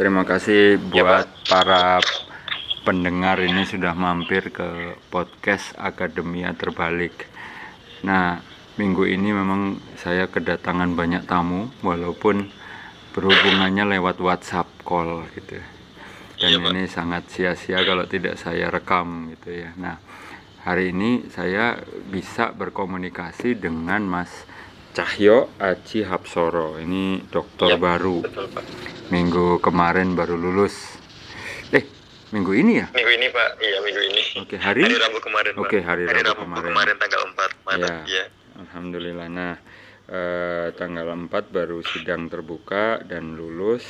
Terima kasih buat para pendengar ini sudah mampir ke podcast Akademia Terbalik. Nah, minggu ini memang saya kedatangan banyak tamu walaupun berhubungannya lewat WhatsApp call gitu. Dan Iya, Pak. ini sangat sia-sia kalau tidak saya rekam gitu ya. Nah, hari ini saya bisa berkomunikasi dengan Mas Cahyo Aji Hapsoro. Ini dokter Iya, baru. Betul Pak. Minggu kemarin baru lulus. Eh, minggu ini ya? Minggu ini Pak, iya minggu ini. Oke, hari Hari Rabu kemarin. Oke, hari Rabu kemarin. tanggal 4 Maret. Ya. Iya. Alhamdulillah. Nah, eh, tanggal 4 baru sidang terbuka dan lulus.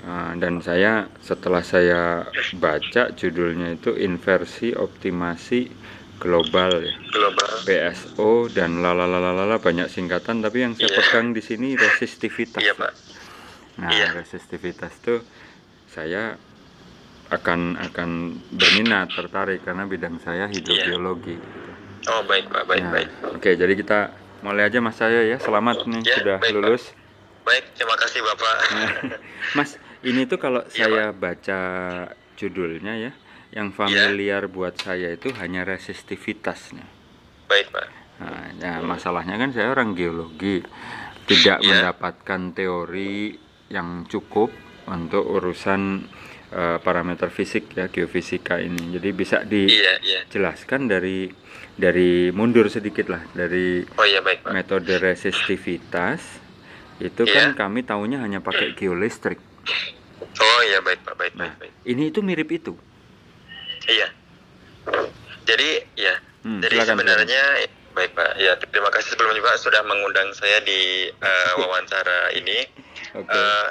Eh, dan saya setelah saya baca judulnya itu inversi optimasi global ya. Global. BSO dan lalalalala banyak singkatan tapi yang saya Iya. pegang di sini resistivitas. Iya Pak. Nah, Iya. resistivitas itu saya akan akan berminat tertarik karena bidang saya hidrobiologi. gitu. Oh baik Pak, baik Nah, baik. Oke, jadi kita mulai aja Mas saya ya. Selamat nih Ya, sudah baik, Pak. lulus. Baik, terima kasih Bapak. Mas, ini tuh kalau Iya, saya baca judulnya ya, yang familiar buat saya itu hanya resistivitasnya. baik Pak. Nah, ya, masalahnya kan saya orang geologi, tidak Iya. mendapatkan teori yang cukup untuk urusan eh, parameter fisik ya geofisika ini. Jadi bisa Iya, iya. dijelaskan dari dari mundur sedikit lah dari Oh iya baik Pak. metode resistivitas itu kan Iya. kami tahunya hanya pakai geolistrik. Oh iya baik Pak, baik Nah, baik baik. ini itu mirip itu. Iya. Jadi ya, Hmm, jadi silakan, sebenarnya baik Pak. Ya, terima kasih sebelumnya Pak sudah mengundang saya di eh, wawancara ini. Oke. Eh,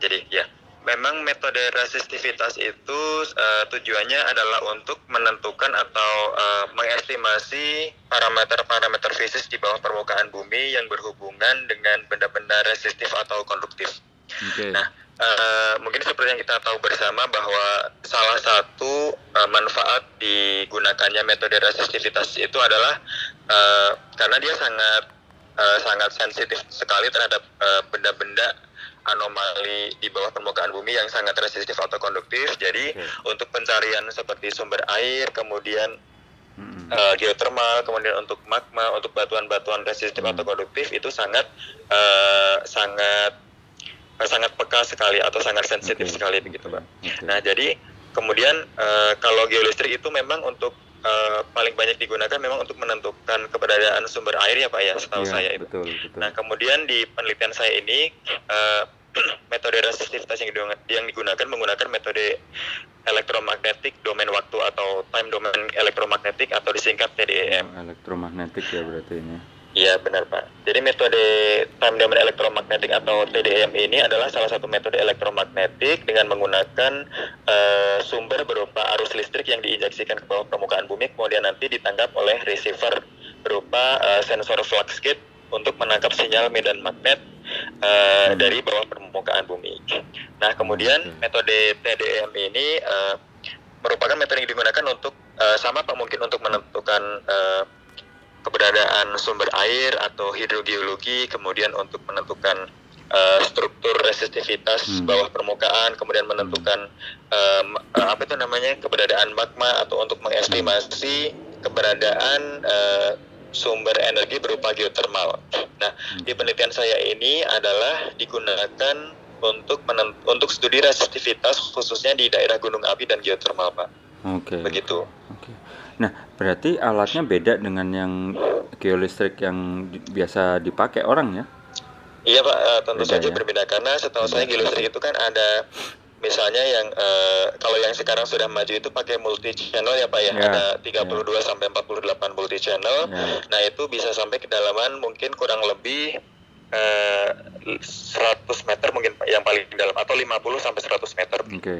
jadi ya, memang metode resistivitas itu eh, tujuannya adalah untuk menentukan atau eh, mengestimasi parameter-parameter fisik di bawah permukaan bumi yang berhubungan dengan benda-benda resistif atau konduktif. Oke. Nah, eh, mungkin seperti yang kita tahu bersama bahwa salah satu eh, manfaat digunakannya metode resistivitas itu adalah eh, karena dia sangat eh, sangat sensitif sekali terhadap eh, benda-benda anomali di bawah permukaan bumi yang sangat resistif atau konduktif. Jadi Oke. untuk pencarian seperti sumber air, kemudian Mm-mm. eh, geotermal, kemudian untuk magma, untuk batuan-batuan resistif Hmm. atau konduktif itu sangat eh, sangat sangat peka sekali atau sangat sensitif Oke. sekali begitu, Pak. Oke. Nah, jadi kemudian eh, kalau geolistrik itu memang untuk eh, paling banyak digunakan memang untuk menentukan keberadaan sumber air ya, Pak ya, setahu Iya, saya itu. betul, betul. Nah, kemudian di penelitian saya ini eh, metode resistivitas yang digunakan, yang digunakan menggunakan metode elektromagnetik domain waktu atau time domain elektromagnetik atau disingkat TDEM. Oh, elektromagnetik ya berarti ini. Iya benar Pak. Jadi metode time domain elektromagnetik atau TDM ini adalah salah satu metode elektromagnetik dengan menggunakan eh, sumber berupa arus listrik yang diinjeksikan ke bawah permukaan bumi kemudian nanti ditangkap oleh receiver berupa eh, sensor flux gate untuk menangkap sinyal medan magnet eh, dari bawah permukaan bumi. Nah kemudian Oke. metode TDM ini eh, merupakan metode yang digunakan untuk eh, sama Pak mungkin untuk menentukan eh, keberadaan sumber air atau hidrogeologi, kemudian untuk menentukan eh, struktur resistivitas Hmm. bawah permukaan, kemudian menentukan eh, apa itu namanya keberadaan magma atau untuk mengestimasi keberadaan eh, sumber energi berupa geotermal. Nah, di penelitian saya ini adalah digunakan untuk untuk studi resistivitas khususnya di daerah gunung api dan geotermal, Pak. Oke. Begitu. Oke. Nah, berarti alatnya beda dengan yang geolistrik yang di- biasa dipakai orang ya? Iya Pak, eh, tentu Beda saja ya? berbeda karena setahu saya geolistrik itu kan ada misalnya yang eh, kalau yang sekarang sudah maju itu pakai multi channel ya Pak ya, Ya, ada 32 sampai 48 multi channel. Ya. Nah, itu bisa sampai kedalaman mungkin kurang lebih eh, 100 meter mungkin yang paling dalam atau 50 sampai 100 meter. Oke.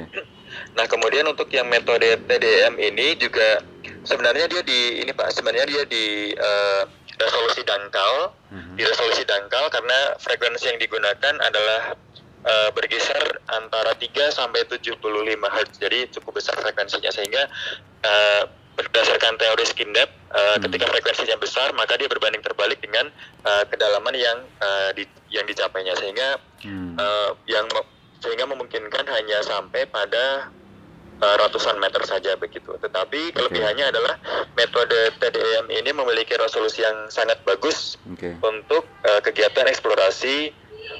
Nah, kemudian untuk yang metode TDM ini juga sebenarnya dia di ini Pak, sebenarnya dia di eh, resolusi dangkal, Mhm. di resolusi dangkal karena frekuensi yang digunakan adalah eh, berkisar antara 3 sampai 75 Hz. Jadi cukup besar frekuensinya sehingga eh, berdasarkan teori skin depth eh, Hmm. ketika frekuensinya besar maka dia berbanding terbalik dengan eh, kedalaman yang eh, di, yang dicapainya sehingga Hmm. eh, yang sehingga memungkinkan hanya sampai pada uh, ratusan meter saja begitu. Tetapi kelebihannya okay. adalah metode TDM ini memiliki resolusi yang sangat bagus okay. untuk uh, kegiatan eksplorasi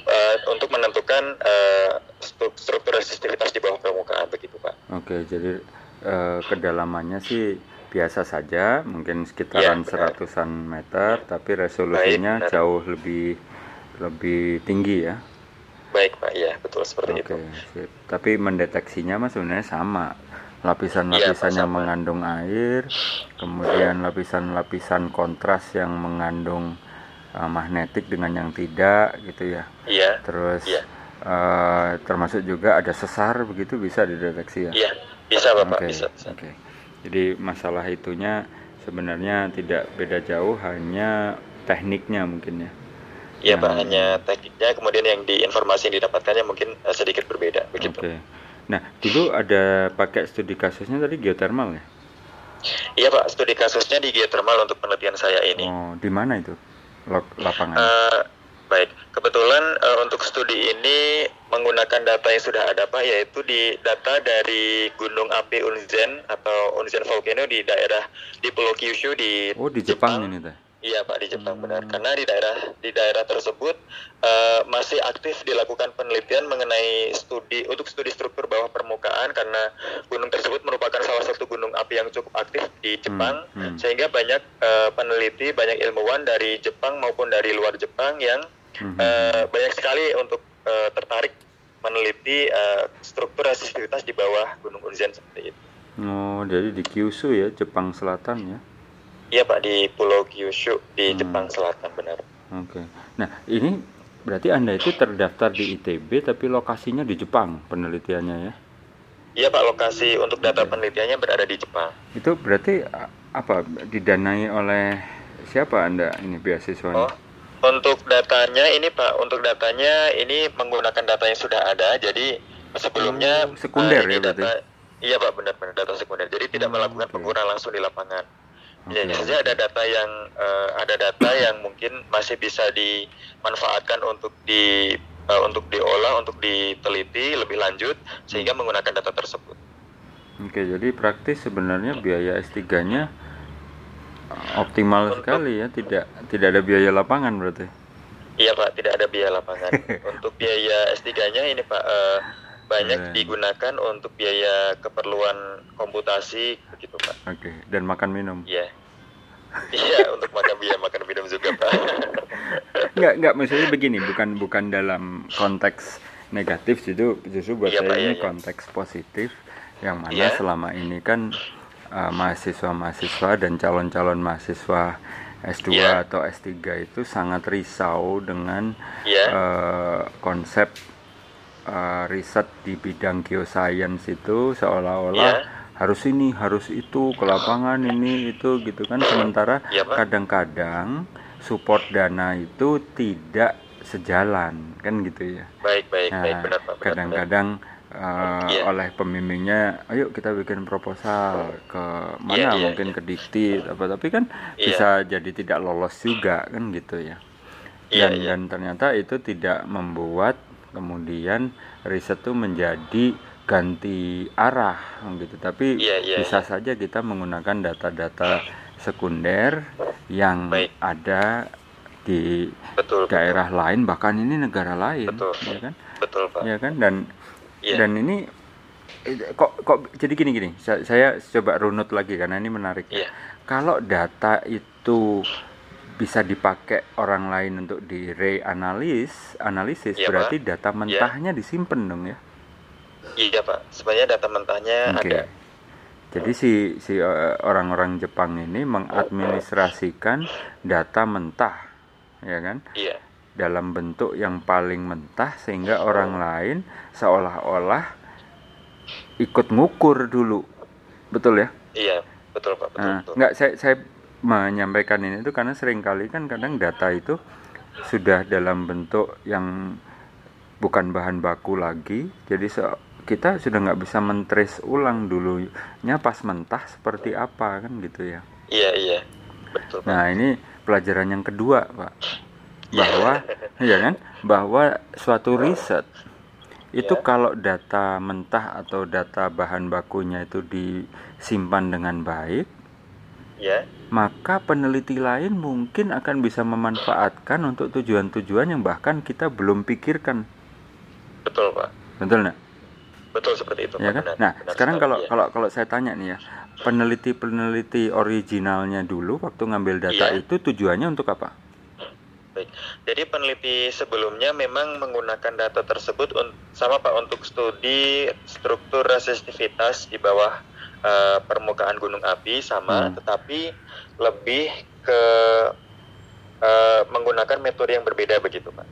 uh, untuk menentukan uh, struktur resistivitas di bawah permukaan begitu Pak. Oke, okay, jadi uh, kedalamannya sih biasa saja, mungkin sekitaran ya, seratusan meter, tapi resolusinya Baik, jauh lebih lebih tinggi ya. Baik Pak, ya betul seperti Oke, itu. Sip. Tapi mendeteksinya mas sebenarnya sama. Lapisan-lapisan ya, yang mengandung air, kemudian lapisan-lapisan kontras yang mengandung uh, magnetik dengan yang tidak gitu ya. Iya. Terus ya. Uh, termasuk juga ada sesar begitu bisa dideteksi ya. Iya, bisa Bapak, okay. bisa. bisa. Oke. Okay. Jadi masalah itunya sebenarnya tidak beda jauh hanya tekniknya mungkin ya. Iya Pak, hanya tekniknya kemudian yang di informasi yang didapatkannya mungkin uh, sedikit berbeda begitu. Oke. Nah, dulu ada pakai studi kasusnya tadi geotermal ya? Iya Pak, studi kasusnya di geotermal untuk penelitian saya ini. Oh, di mana itu? Lapangan. Uh, baik, kebetulan uh, untuk studi ini menggunakan data yang sudah ada Pak, yaitu di data dari Gunung Api Unzen atau Unzen Volcano di daerah di Pulau Kyushu di Oh, di Jepang, Jepang ini teh. Iya Pak di Jepang hmm. benar karena di daerah di daerah tersebut uh, masih aktif dilakukan penelitian mengenai studi untuk studi struktur bawah permukaan karena gunung tersebut merupakan salah satu gunung api yang cukup aktif di Jepang hmm. Hmm. sehingga banyak uh, peneliti banyak ilmuwan dari Jepang maupun dari luar Jepang yang hmm. uh, banyak sekali untuk uh, tertarik meneliti uh, struktur resistivitas di bawah gunung Unzen seperti itu. Oh jadi di Kyushu ya Jepang Selatan ya? Iya Pak di Pulau Kyushu di hmm. Jepang Selatan benar. Oke. Okay. Nah ini berarti anda itu terdaftar di ITB tapi lokasinya di Jepang penelitiannya ya? Iya Pak lokasi untuk data penelitiannya berada di Jepang. Itu berarti apa didanai oleh siapa anda ini beasiswa? Oh untuk datanya ini Pak untuk datanya ini menggunakan data yang sudah ada jadi sebelumnya oh, sekunder uh, ya data, berarti? Iya Pak benar-benar data sekunder jadi tidak oh, melakukan okay. pengukuran langsung di lapangan. Ya, saja ada data yang uh, ada data yang mungkin masih bisa dimanfaatkan untuk di uh, untuk diolah, untuk diteliti lebih lanjut sehingga menggunakan data tersebut. Oke, jadi praktis sebenarnya biaya S3-nya optimal untuk, sekali ya, tidak tidak ada biaya lapangan berarti. Iya, Pak, tidak ada biaya lapangan. untuk biaya S3-nya ini, Pak, uh, banyak yeah. digunakan untuk biaya keperluan komputasi begitu pak. Oke. Okay. Dan makan minum. Iya. Yeah. Iya untuk makan biaya makan minum juga pak. Enggak enggak maksudnya begini bukan bukan dalam konteks negatif justru justru buat yeah, saya pak, ini yeah, konteks positif yang mana yeah. selama ini kan uh, mahasiswa-mahasiswa dan calon-calon mahasiswa S2 yeah. atau S3 itu sangat risau dengan yeah. Iya. uh, konsep uh, riset di bidang geoscience itu seolah-olah yeah. harus ini harus itu ke lapangan ini itu gitu kan sementara iya, kadang-kadang yeah, support dana itu tidak sejalan kan gitu ya baik baik nah, baik benar pak kadang-kadang uh, yeah. oleh pembimbingnya ayo kita bikin proposal ke mana yeah, yeah, mungkin yeah. ke dikti apa tapi kan yeah. bisa jadi tidak lolos juga kan gitu ya iya, dan yeah, yeah. dan ternyata itu tidak membuat kemudian riset itu menjadi ganti arah gitu tapi yeah, yeah, bisa yeah. saja kita menggunakan data-data sekunder yang Baik. ada di betul, daerah betul. lain bahkan ini negara lain betul. ya kan betul pak ya kan dan yeah. dan ini kok kok jadi gini gini saya, saya coba runut lagi karena ini menarik yeah. kalau data itu bisa dipakai orang lain untuk di reanalis analisis iya, berarti Pak. data iya. mentahnya ya. disimpan dong ya iya Pak sebenarnya data mentahnya okay. ada jadi si si eh, orang-orang Jepang ini mengadministrasikan data mentah ya kan iya dalam bentuk yang paling mentah sehingga orang lain seolah-olah ikut ngukur dulu betul ya iya betul pak betul, nah, betul. nggak saya saya menyampaikan ini itu karena sering kali kan kadang data itu sudah dalam bentuk yang bukan bahan baku lagi. Jadi so, kita sudah nggak bisa mentrace ulang dulunya pas mentah seperti apa kan gitu ya. Iya iya. Betul nah ini pelajaran yang kedua pak. Bahwa ya kan? Bahwa suatu riset Itu Ya. kalau data mentah atau data bahan bakunya itu disimpan dengan baik, Ya. Maka peneliti lain mungkin akan bisa memanfaatkan untuk tujuan-tujuan yang bahkan kita belum pikirkan. Betul, Pak. Betul nggak? Betul seperti itu, Ya Pak. kan? Benar, Nah, benar sekarang kalau ya. kalau kalau saya tanya nih ya, peneliti-peneliti originalnya dulu waktu ngambil data Iya. itu tujuannya untuk apa? Baik. Jadi peneliti sebelumnya memang menggunakan data tersebut sama Pak untuk studi struktur resistivitas di bawah eh, permukaan gunung api sama, Hmm. tetapi lebih ke eh, menggunakan metode yang berbeda begitu Pak.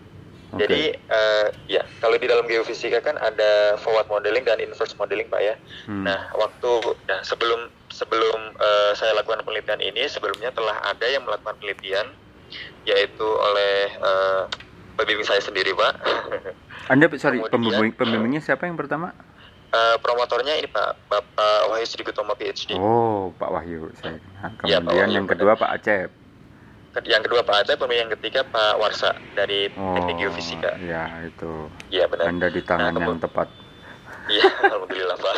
Oke. Jadi eh, ya kalau di dalam geofisika kan ada forward modeling dan inverse modeling Pak ya. Hmm. Nah, waktu nah sebelum sebelum eh, saya lakukan penelitian ini, sebelumnya telah ada yang melakukan penelitian, yaitu oleh eh, pembimbing saya sendiri, Pak. Anda sorry, kemudian- pembimbing, pembimbingnya siapa yang pertama? Eh, promotornya ini Pak, Bapak Wahyu Sudikutomo PhD. Oh, Pak Wahyu. Saya. Iya, Pak kemudian Wahyu, yang kedua Pak Acep. Yang kedua Pak Ade, pembimbing yang ketiga Pak Warsa dari Oh, Teknik Geofisika. ya itu. Iya benar. Anda di tangan Nah, yang tepat. Iya, alhamdulillah Pak.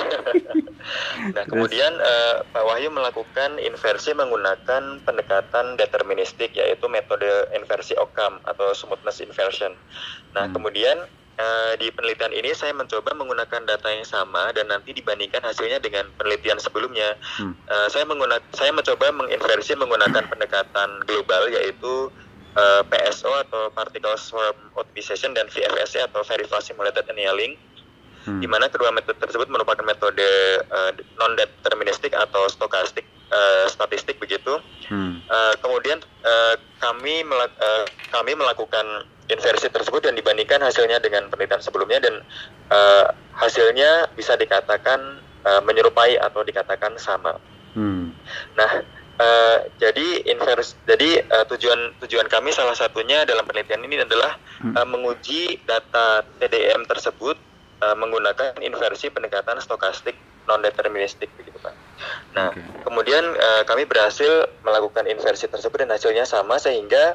nah, kemudian eh, Pak Wahyu melakukan inversi menggunakan pendekatan deterministik yaitu metode inversi Occam atau smoothness inversion. Nah, Hmm. kemudian eh, di penelitian ini saya mencoba menggunakan data yang sama dan nanti dibandingkan hasilnya dengan penelitian sebelumnya. Hmm. Eh, saya menggunakan saya mencoba menginversi menggunakan pendekatan global yaitu eh, PSO atau Particle Swarm Optimization dan VFSE atau Very Fast Simulated Annealing Hmm. Di mana kedua metode tersebut merupakan metode non deterministik atau stokastik eh, statistik begitu. Hmm. Eh, kemudian eh, kami melak- eh, kami melakukan inversi tersebut dan dibandingkan hasilnya dengan penelitian sebelumnya dan eh, hasilnya bisa dikatakan eh, menyerupai atau dikatakan sama. Hmm. Nah, eh, jadi invers jadi eh, tujuan tujuan kami salah satunya dalam penelitian ini adalah Hmm. eh, menguji data TDM tersebut eh, menggunakan inversi pendekatan stokastik non deterministik begitu Pak. Nah, Oke. kemudian eh, kami berhasil melakukan inversi tersebut dan hasilnya sama sehingga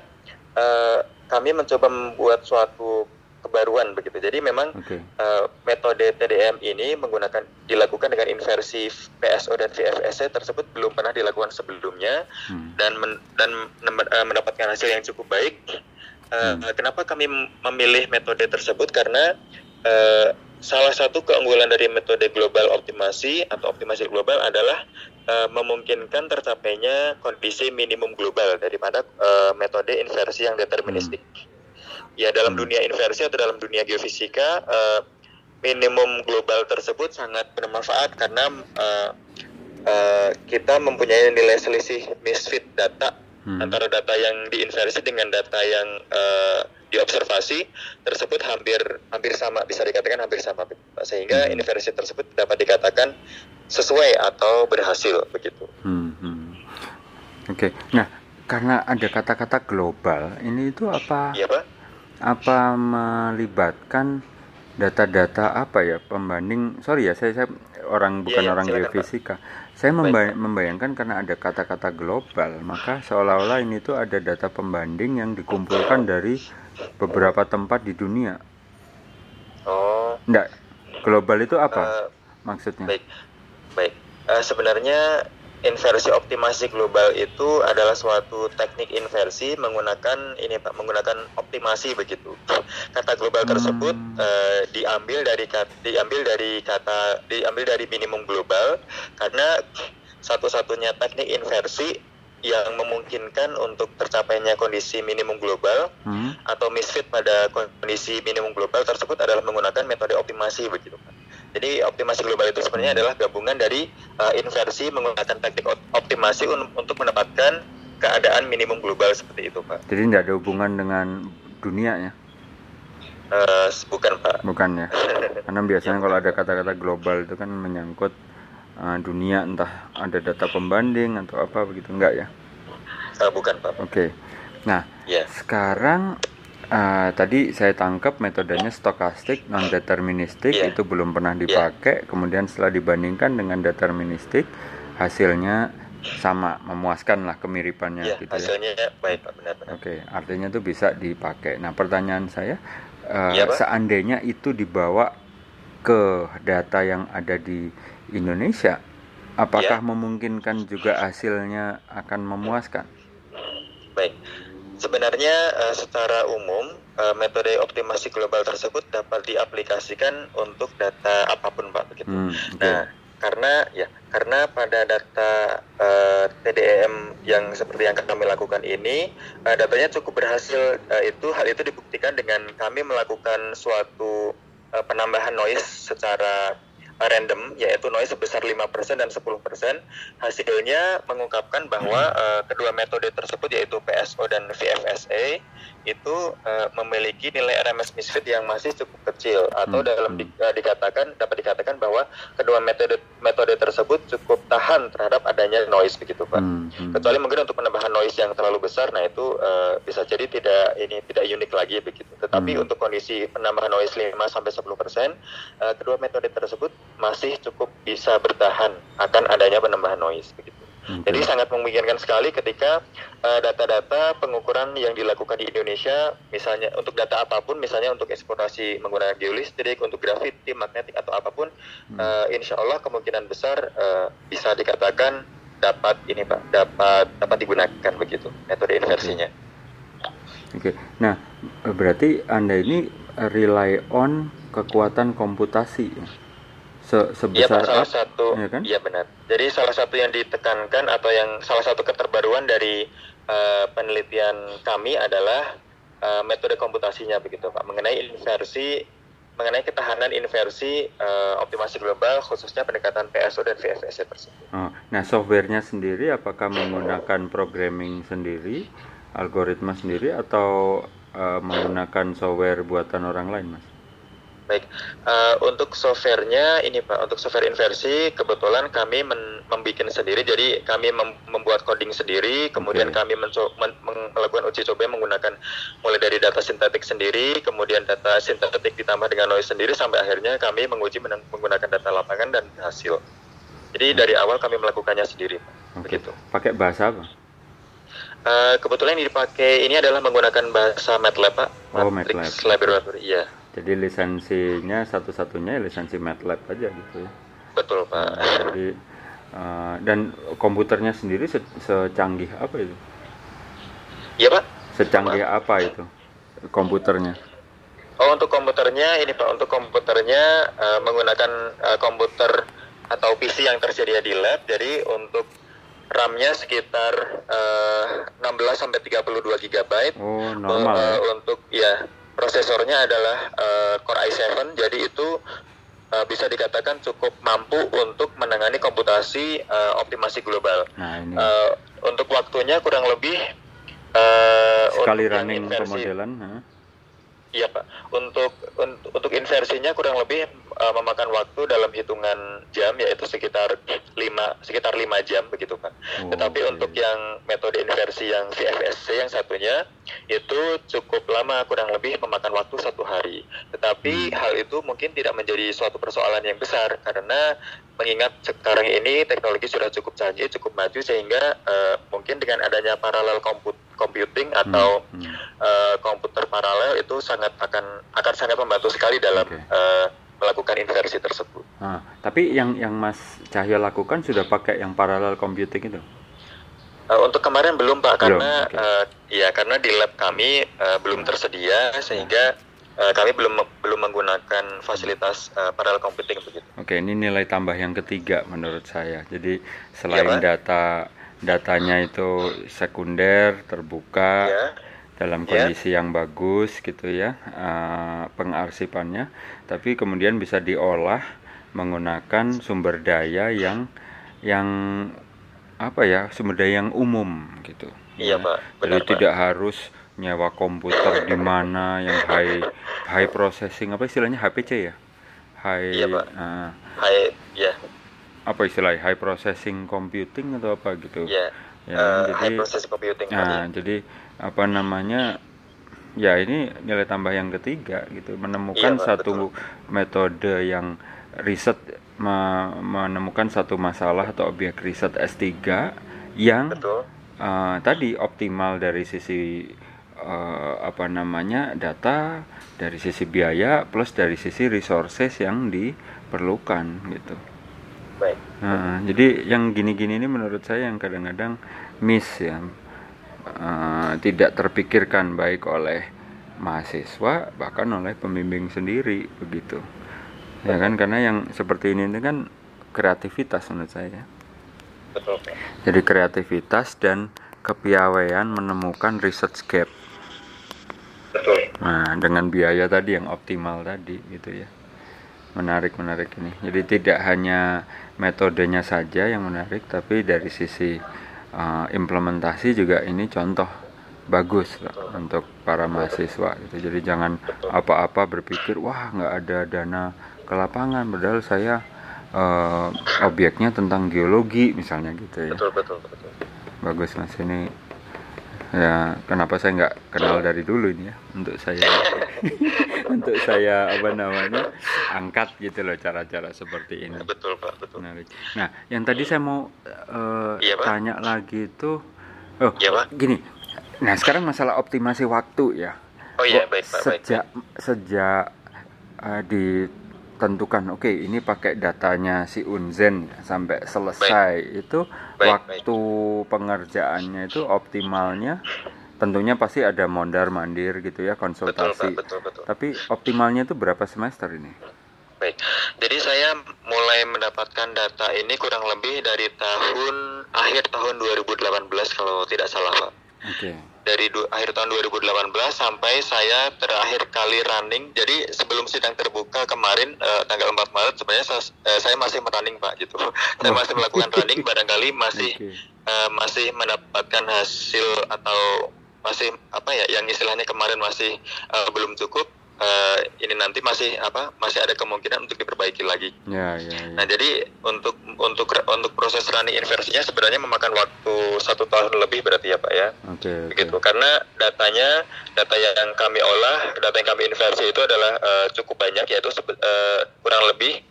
eh, kami mencoba membuat suatu kebaruan begitu. Jadi memang Oke. eh, metode TDM ini menggunakan dilakukan dengan inversi PSO dan VFSC tersebut belum pernah dilakukan sebelumnya Hmm. dan men- dan mendapatkan hasil yang cukup baik. Eh, Hmm. Kenapa kami memilih metode tersebut? Karena eh, salah satu keunggulan dari metode global optimasi atau optimasi global adalah eh, memungkinkan tercapainya kondisi minimum global daripada eh, metode inversi yang deterministik. Ya dalam Hmm. dunia inversi atau dalam dunia geofisika eh, minimum global tersebut sangat bermanfaat karena eh, eh, kita mempunyai nilai selisih misfit data Hmm. antara data yang diinversi dengan data yang eh, diobservasi tersebut hampir hampir sama bisa dikatakan hampir sama sehingga Hmm. inversi tersebut dapat dikatakan sesuai atau berhasil begitu. Hmm, hmm. Oke. Nah, karena ada kata-kata global, ini itu apa? Iya Pak? Apa melibatkan data-data apa ya pembanding? Sorry ya, saya, saya orang bukan iya, orang silakan, Pak. Saya Baik, memba- Pak. membayangkan karena ada kata-kata global, maka seolah-olah ini tuh ada data pembanding yang dikumpulkan dari beberapa tempat di dunia. Oh, Enggak, global itu apa eh, maksudnya? baik, baik. Eh, sebenarnya inversi optimasi global itu adalah suatu teknik inversi menggunakan ini Pak, menggunakan optimasi begitu. Kata global tersebut Hmm. eh, diambil dari diambil dari kata diambil dari minimum global karena satu-satunya teknik inversi yang memungkinkan untuk tercapainya kondisi minimum global Hmm? atau misfit pada kondisi minimum global tersebut adalah menggunakan metode optimasi begitu Pak. Jadi optimasi global itu sebenarnya adalah gabungan dari uh, inversi menggunakan teknik op- optimasi un- untuk mendapatkan keadaan minimum global seperti itu Pak. Jadi tidak ada hubungan dengan dunia ya? Uh, bukan Pak. Bukan ya? Karena biasanya kalau ada kata-kata global itu kan menyangkut uh, dunia entah ada data pembanding atau apa begitu enggak ya? Uh, bukan Pak. Oke. Nah, Ya. sekarang uh, tadi saya tangkap metodenya stokastik non deterministik Iya. itu belum pernah dipakai. Kemudian setelah dibandingkan dengan deterministik hasilnya sama, memuaskan lah kemiripannya Ya, gitu ya. hasilnya baik Pak, benar-benar. Oke, artinya itu bisa dipakai. Nah, pertanyaan saya, eh, Iya, Pak. seandainya itu dibawa ke data yang ada di Indonesia, apakah Ya. memungkinkan juga hasilnya akan memuaskan? Baik. Sebenarnya eh, secara umum eh, metode optimasi global tersebut dapat diaplikasikan untuk data apa pun, Pak, begitu. Hmm, oke. Nah, karena ya, karena pada data eh, TDEM yang seperti yang kami lakukan ini, eh, datanya cukup berhasil. Eh, itu hal itu dibuktikan dengan kami melakukan suatu eh, penambahan noise secara random, yaitu noise sebesar 5% dan 10%. Hasilnya mengungkapkan bahwa eh, kedua metode tersebut yaitu PSO dan VFSA itu eh, memiliki nilai RMS misfit yang masih cukup kecil atau Hmm, dalam di- eh, dikatakan dapat dikatakan bahwa kedua metode metode tersebut cukup tahan terhadap adanya noise begitu Pak. Hmm, hmm. Kecuali mungkin untuk penambahan noise yang terlalu besar, nah itu eh, bisa jadi tidak ini tidak unik lagi begitu. Tetapi Hmm. untuk kondisi penambahan noise 5 sampai 10 persen, kedua metode tersebut masih cukup bisa bertahan akan adanya penambahan noise begitu. Oke. Jadi sangat memungkinkan sekali ketika eh, data-data pengukuran yang dilakukan di Indonesia, misalnya untuk data apa pun, misalnya untuk eksplorasi menggunakan geolistrik, untuk grafiti, magnetik atau apa pun, Hmm. eh, insya Allah kemungkinan besar eh, bisa dikatakan dapat ini pak, dapat dapat digunakan begitu metode inversinya. Oke, nah eh, berarti anda ini rely on kekuatan komputasi, ya? Se Iya sebesar pak, salah satu, Iya kan? iya benar. Jadi salah satu yang ditekankan atau yang salah satu keterbaruan dari eh, penelitian kami adalah eh, metode komputasinya begitu pak, mengenai inversi, mengenai ketahanan inversi eh, optimasi global khususnya pendekatan PSO dan VFS tersebut. Oh, nah softwarenya sendiri apakah menggunakan programming sendiri, algoritma sendiri atau eh, menggunakan software buatan orang lain, mas? Baik, Eh, untuk softwarenya ini Pak, untuk software inversi kebetulan kami men- membuat sendiri, jadi kami mem- membuat coding sendiri, kemudian Oke. kami men- melakukan uji coba menggunakan mulai dari data sintetik sendiri, kemudian data sintetik ditambah dengan noise sendiri, sampai akhirnya kami menguji men- menggunakan data lapangan dan hasil. Jadi dari awal kami melakukannya sendiri, Pak. Oke. begitu. Pakai bahasa apa? Eh, kebetulan yang dipakai ini adalah menggunakan bahasa MATLAB Pak, Oh, Matrix MATLAB. Laboratory, iya, Jadi lisensinya satu-satunya lisensi MATLAB aja gitu ya. betul Pak. Jadi eh, dan komputernya sendiri se- secanggih apa itu? Iya Pak. Secanggih apa itu komputernya? Oh untuk komputernya ini pak untuk komputernya eh, menggunakan eh, komputer atau PC yang tersedia di lab. Jadi untuk RAM-nya sekitar eh, 16 sampai 32 GB. Oh normal ya. untuk ya prosesornya adalah eh, Core i7. Jadi itu eh, bisa dikatakan cukup mampu untuk menangani komputasi eh, optimasi global. Nah ini Eh, untuk waktunya kurang lebih eh, sekali running pemodelan. Iya Pak, untuk untuk, untuk inversinya kurang lebih uh, memakan waktu dalam hitungan jam yaitu sekitar 5 sekitar 5 jam begitu Pak. Oh, Tetapi oke. untuk yang metode inversi yang VFSC yang satunya itu cukup lama kurang lebih memakan waktu satu hari. Tetapi Hmm. hal itu mungkin tidak menjadi suatu persoalan yang besar karena mengingat sekarang ini teknologi sudah cukup canggih, cukup maju sehingga uh, mungkin dengan adanya paralel comput- computing atau Hmm, hmm. eh, komputer paralel itu sangat akan akan sangat membantu sekali dalam eh, melakukan inversi tersebut. Ah, tapi yang yang Mas Cahyo lakukan sudah pakai yang parallel computing itu? Eh, untuk kemarin belum pak Belum, karena oke. eh, ya karena di lab kami eh, belum tersedia sehingga eh, kami belum belum menggunakan fasilitas eh, parallel computing begitu. Oke, ini nilai tambah yang ketiga menurut saya. Jadi selain Pak. data datanya itu sekunder, terbuka, Ya, dalam Ya. kondisi yang bagus gitu ya, eh, pengarsipannya, tapi kemudian bisa diolah menggunakan sumber daya yang yang apa ya, sumber daya yang umum gitu. iya ya. pak, Jadi benar pak. tidak harus nyewa komputer di mana yang high high processing apa istilahnya HPC ya? High Iya, Pak. ah, Hai, ya, apa istilahnya high processing computing atau apa gitu ya. ya eh, jadi high process computing nah tadi. jadi apa namanya ya ini nilai tambah yang ketiga gitu menemukan Iya, satu metode yang riset me- menemukan satu masalah atau objek riset S3 yang Betul. eh, tadi optimal dari sisi eh, apa namanya data dari sisi biaya plus dari sisi resources yang diperlukan gitu. Baik. Nah, jadi yang gini-gini ini menurut saya yang kadang-kadang miss ya, Eh, tidak terpikirkan baik oleh mahasiswa bahkan oleh pembimbing sendiri begitu. Ya kan karena yang seperti ini ini kan kreativitas menurut saya. Betul, Pak. Jadi kreativitas dan kepiawaian menemukan research gap. Betul. Nah, dengan biaya tadi yang optimal tadi gitu ya. Menarik menarik ini. Jadi tidak hanya metodenya saja yang menarik tapi dari sisi uh, implementasi juga ini contoh bagus Pak, untuk para mahasiswa gitu. Jadi jangan apa-apa berpikir wah nggak ada dana ke lapangan padahal saya uh, objeknya tentang geologi misalnya gitu ya. Betul, betul, betul. Bagus Mas ini ya kenapa saya nggak kenal dari dulu ini ya untuk saya untuk saya apa namanya angkat gitu loh cara-cara seperti ini Betul, Pak, betul. menarik nah yang tadi saya mau eh, Iya, Pak. tanya lagi itu oh Iya, Pak. gini nah sekarang masalah optimasi waktu ya Oh iya, baik, Pak, baik. sejak sejak eh, ditentukan oke ini pakai datanya si Unzen ya, sampai selesai. Itu Baik, waktu pengerjaannya itu optimalnya tentunya pasti ada mondar mandir gitu ya Betul, Pak, konsultasi betul, betul. tapi optimalnya itu berapa semester ini? Baik. Jadi saya mulai mendapatkan data ini kurang lebih dari tahun akhir tahun 2018 kalau tidak salah, Pak. oke Dari du- akhir tahun 2018 sampai saya terakhir kali running. Jadi sebelum sidang terbuka kemarin eh, tanggal 4 Maret sebenarnya saya, eh, saya masih merunning, Pak, gitu. Saya masih melakukan running barangkali masih Oke. eh, masih mendapatkan hasil atau masih apa ya yang istilahnya kemarin masih eh, belum cukup eh, ini nanti masih apa masih ada kemungkinan untuk diperbaiki lagi. ya ya, ya. Nah jadi untuk untuk untuk proses running inversinya sebenarnya memakan waktu satu tahun lebih berarti ya pak ya. Oke oke. Begitu karena datanya data yang kami olah data yang kami inversi itu adalah eh, cukup banyak yaitu sebe- eh, kurang lebih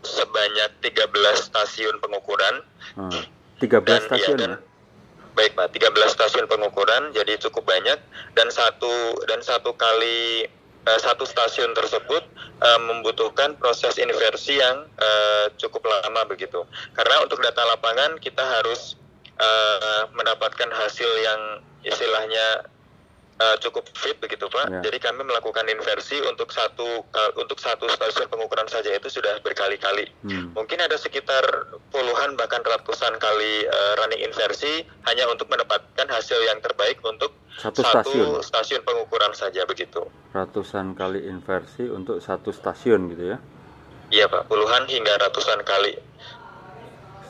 sebanyak 13 stasiun pengukuran. Ah, 13 dan stasiun iya, ya? Dan- baik pak 13 stasiun pengukuran jadi cukup banyak. Dan satu dan satu kali satu stasiun tersebut eh, membutuhkan proses inversi yang eh, cukup lama begitu. Karena untuk data lapangan kita harus eh, mendapatkan hasil yang istilahnya eh, cukup fit begitu pak Ya. jadi kami melakukan inversi untuk satu ka- untuk satu stasiun pengukuran saja itu sudah berkali-kali Hmm. mungkin ada sekitar puluhan bahkan ratusan kali eh, running inversi hanya untuk mendapatkan hasil yang terbaik untuk Satu stasiun? stasiun pengukuran saja begitu. ratusan kali inversi untuk satu stasiun gitu ya Iya pak, puluhan hingga ratusan kali.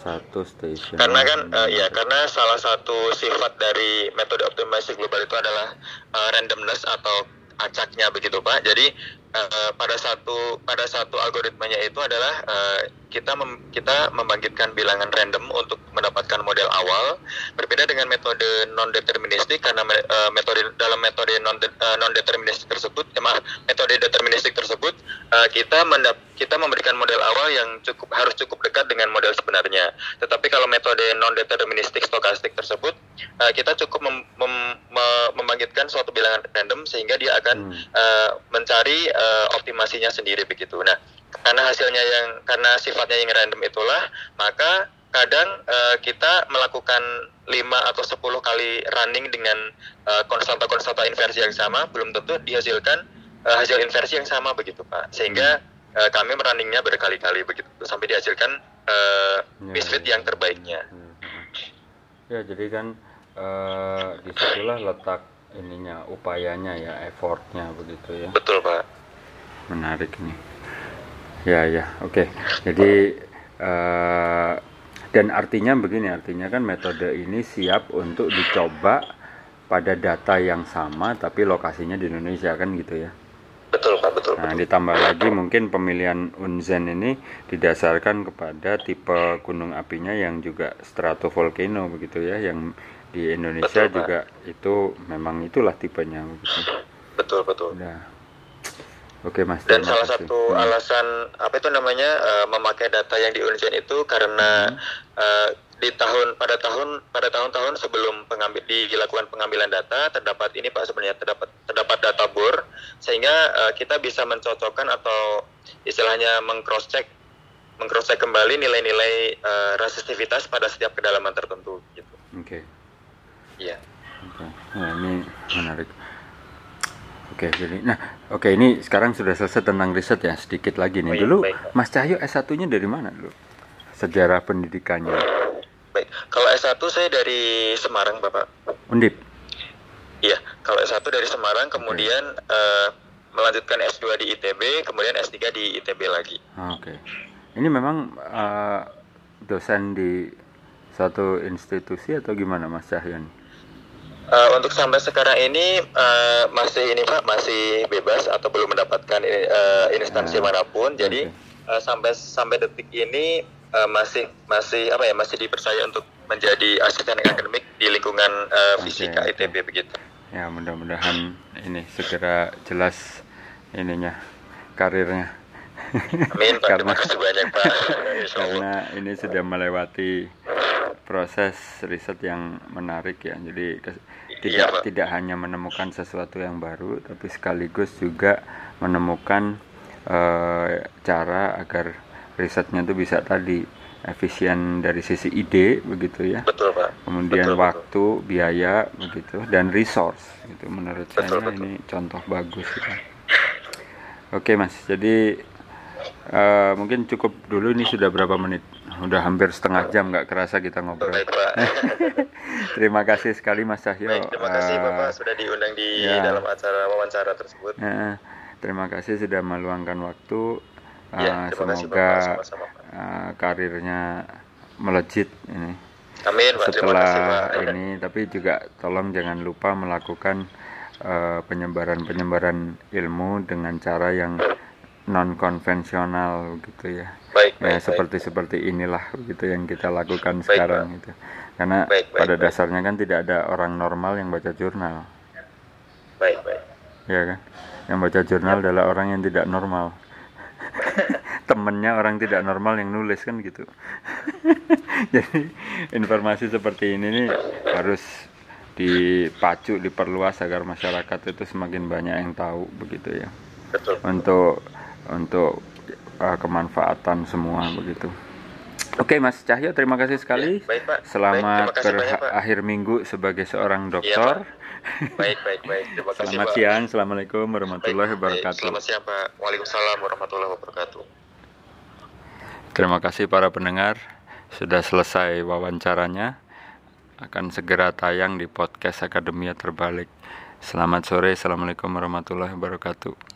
Satu stasiun Karena kan eh, ya karena salah satu sifat dari metode optimasi global itu adalah eh, randomness atau acaknya begitu pak. Jadi eh, pada satu pada satu algoritmanya itu adalah eh, kita mem- kita membangkitkan bilangan random untuk mendapatkan model awal. Berbeda dengan metode non deterministik karena eh, metode dalam metode non non deterministik tersebut, eh, maaf, metode deterministik tersebut eh, kita mendap kita memberikan model awal yang cukup harus cukup dekat dengan model sebenarnya. Tetapi kalau metode non deterministik stokastik tersebut eh, kita cukup mem- mem- me- membangkitkan suatu bilangan random sehingga dia akan Hmm. eh, mencari eh, optimasinya sendiri begitu. Nah, karena hasilnya yang karena sifatnya yang random itulah, maka kadang eh, kita melakukan 5 atau 10 kali running dengan eh, konstanta-konstanta inversi yang sama belum tentu dihasilkan eh, hasil inversi yang sama begitu, Pak. Sehingga eh, kami runningnya berkali-kali begitu sampai dihasilkan Ya, misfit ya, yang terbaiknya. ya jadi kan eh, di situlah letak ininya upayanya ya effortnya begitu ya Betul, Pak. Menarik nih ya ya oke jadi eh, dan artinya begini artinya kan metode ini siap untuk dicoba pada data yang sama tapi lokasinya di Indonesia kan gitu ya Betul, Pak. Betul. Nah, ditambah lagi mungkin pemilihan Unzen ini didasarkan kepada tipe gunung apinya yang juga stratovolcano begitu ya, yang di Indonesia Betul, Pak. juga itu memang itulah tipenya begitu. Betul, betul. Udah. Oke Mas. Dan salah kasih. satu Hmm. alasan apa itu namanya eh, memakai data yang di itu karena Hmm. eh, di tahun pada tahun pada tahun-tahun sebelum pengambil dilakukan pengambilan data terdapat ini Pak sebenarnya terdapat terdapat data bor sehingga eh, kita bisa mencocokkan atau istilahnya mengcross check mengcross check kembali nilai-nilai eh, resistivitas pada setiap kedalaman tertentu gitu. Oke. Iya. Oke. Nah, ini menarik. Oke, jadi nah, oke ini sekarang sudah selesai tentang riset ya, sedikit lagi nih. Oh iya, Dulu baik. Mas Cahyo S1-nya dari mana dulu? Sejarah pendidikannya. Baik. Kalau S1 saya dari Semarang, Bapak. Undip. Iya, kalau S1 dari Semarang, kemudian eh, melanjutkan S2 di ITB, kemudian S3 di ITB lagi. Oke. Ini memang eh, dosen di suatu institusi atau gimana Mas Cahyo? nih? Eh, untuk sampai sekarang ini eh, masih ini Pak, masih bebas atau belum mendapatkan eh, instansi Ah, mana pun. Jadi eh, sampai sampai detik ini eh, masih masih apa ya masih dipercaya untuk menjadi asisten akademik di lingkungan Oke, fisika oke. ITB begitu. Ya mudah-mudahan ini segera jelas ininya karirnya. Amin Pak, terima Karena- kasih banyak Pak. Karena ini sudah melewati proses riset yang menarik ya jadi Iya, tidak Pak. tidak hanya menemukan sesuatu yang baru tapi sekaligus juga menemukan eh, cara agar risetnya itu bisa tadi efisien dari sisi ide begitu ya Betul Pak. kemudian Betul, waktu biaya begitu dan resource itu menurut Betul, saya betul. ini contoh bagus ya. oke mas jadi eh, mungkin cukup dulu ini sudah berapa menit udah hampir setengah jam nggak kerasa kita ngobrol Baik Pak. terima kasih sekali mas Cahyo Baik, terima kasih Eh, Bapak sudah diundang di ya. dalam acara wawancara tersebut. eh, terima kasih sudah meluangkan waktu Eh, Ya, terima kasih semoga Bapak sama-sama. Pak. eh, karirnya melejit ini Amin Pak, terima setelah kasih Pak. ini tapi juga tolong jangan lupa melakukan eh, penyebaran-penyebaran ilmu dengan cara yang non konvensional gitu ya Baik, ya baik, seperti seperti inilah gitu yang kita lakukan Baik, sekarang gitu. Karena Baik, baik, pada baik. dasarnya kan tidak ada orang normal yang baca jurnal. Baik, baik. ya kan? Yang baca jurnal adalah orang yang tidak normal. Temennya orang tidak normal yang nulis kan gitu. Jadi informasi seperti ini nih harus dipacu diperluas agar masyarakat itu semakin banyak yang tahu begitu ya. Betul. untuk untuk uh, kemanfaatan semua begitu oke Mas Cahyo terima kasih sekali Ya, baik, Pak. selamat Baik, berakhir minggu sebagai seorang Iya, dokter Baik, baik, baik. Terima kasih selamat Pak. siang assalamualaikum Baik, warahmatullahi baik. wabarakatuh Selamat siang Pak. Waalaikumsalam warahmatullahi wabarakatuh. Terima kasih para pendengar sudah selesai wawancaranya akan segera tayang di podcast Akademia Terbalik. Selamat sore, assalamualaikum warahmatullahi wabarakatuh.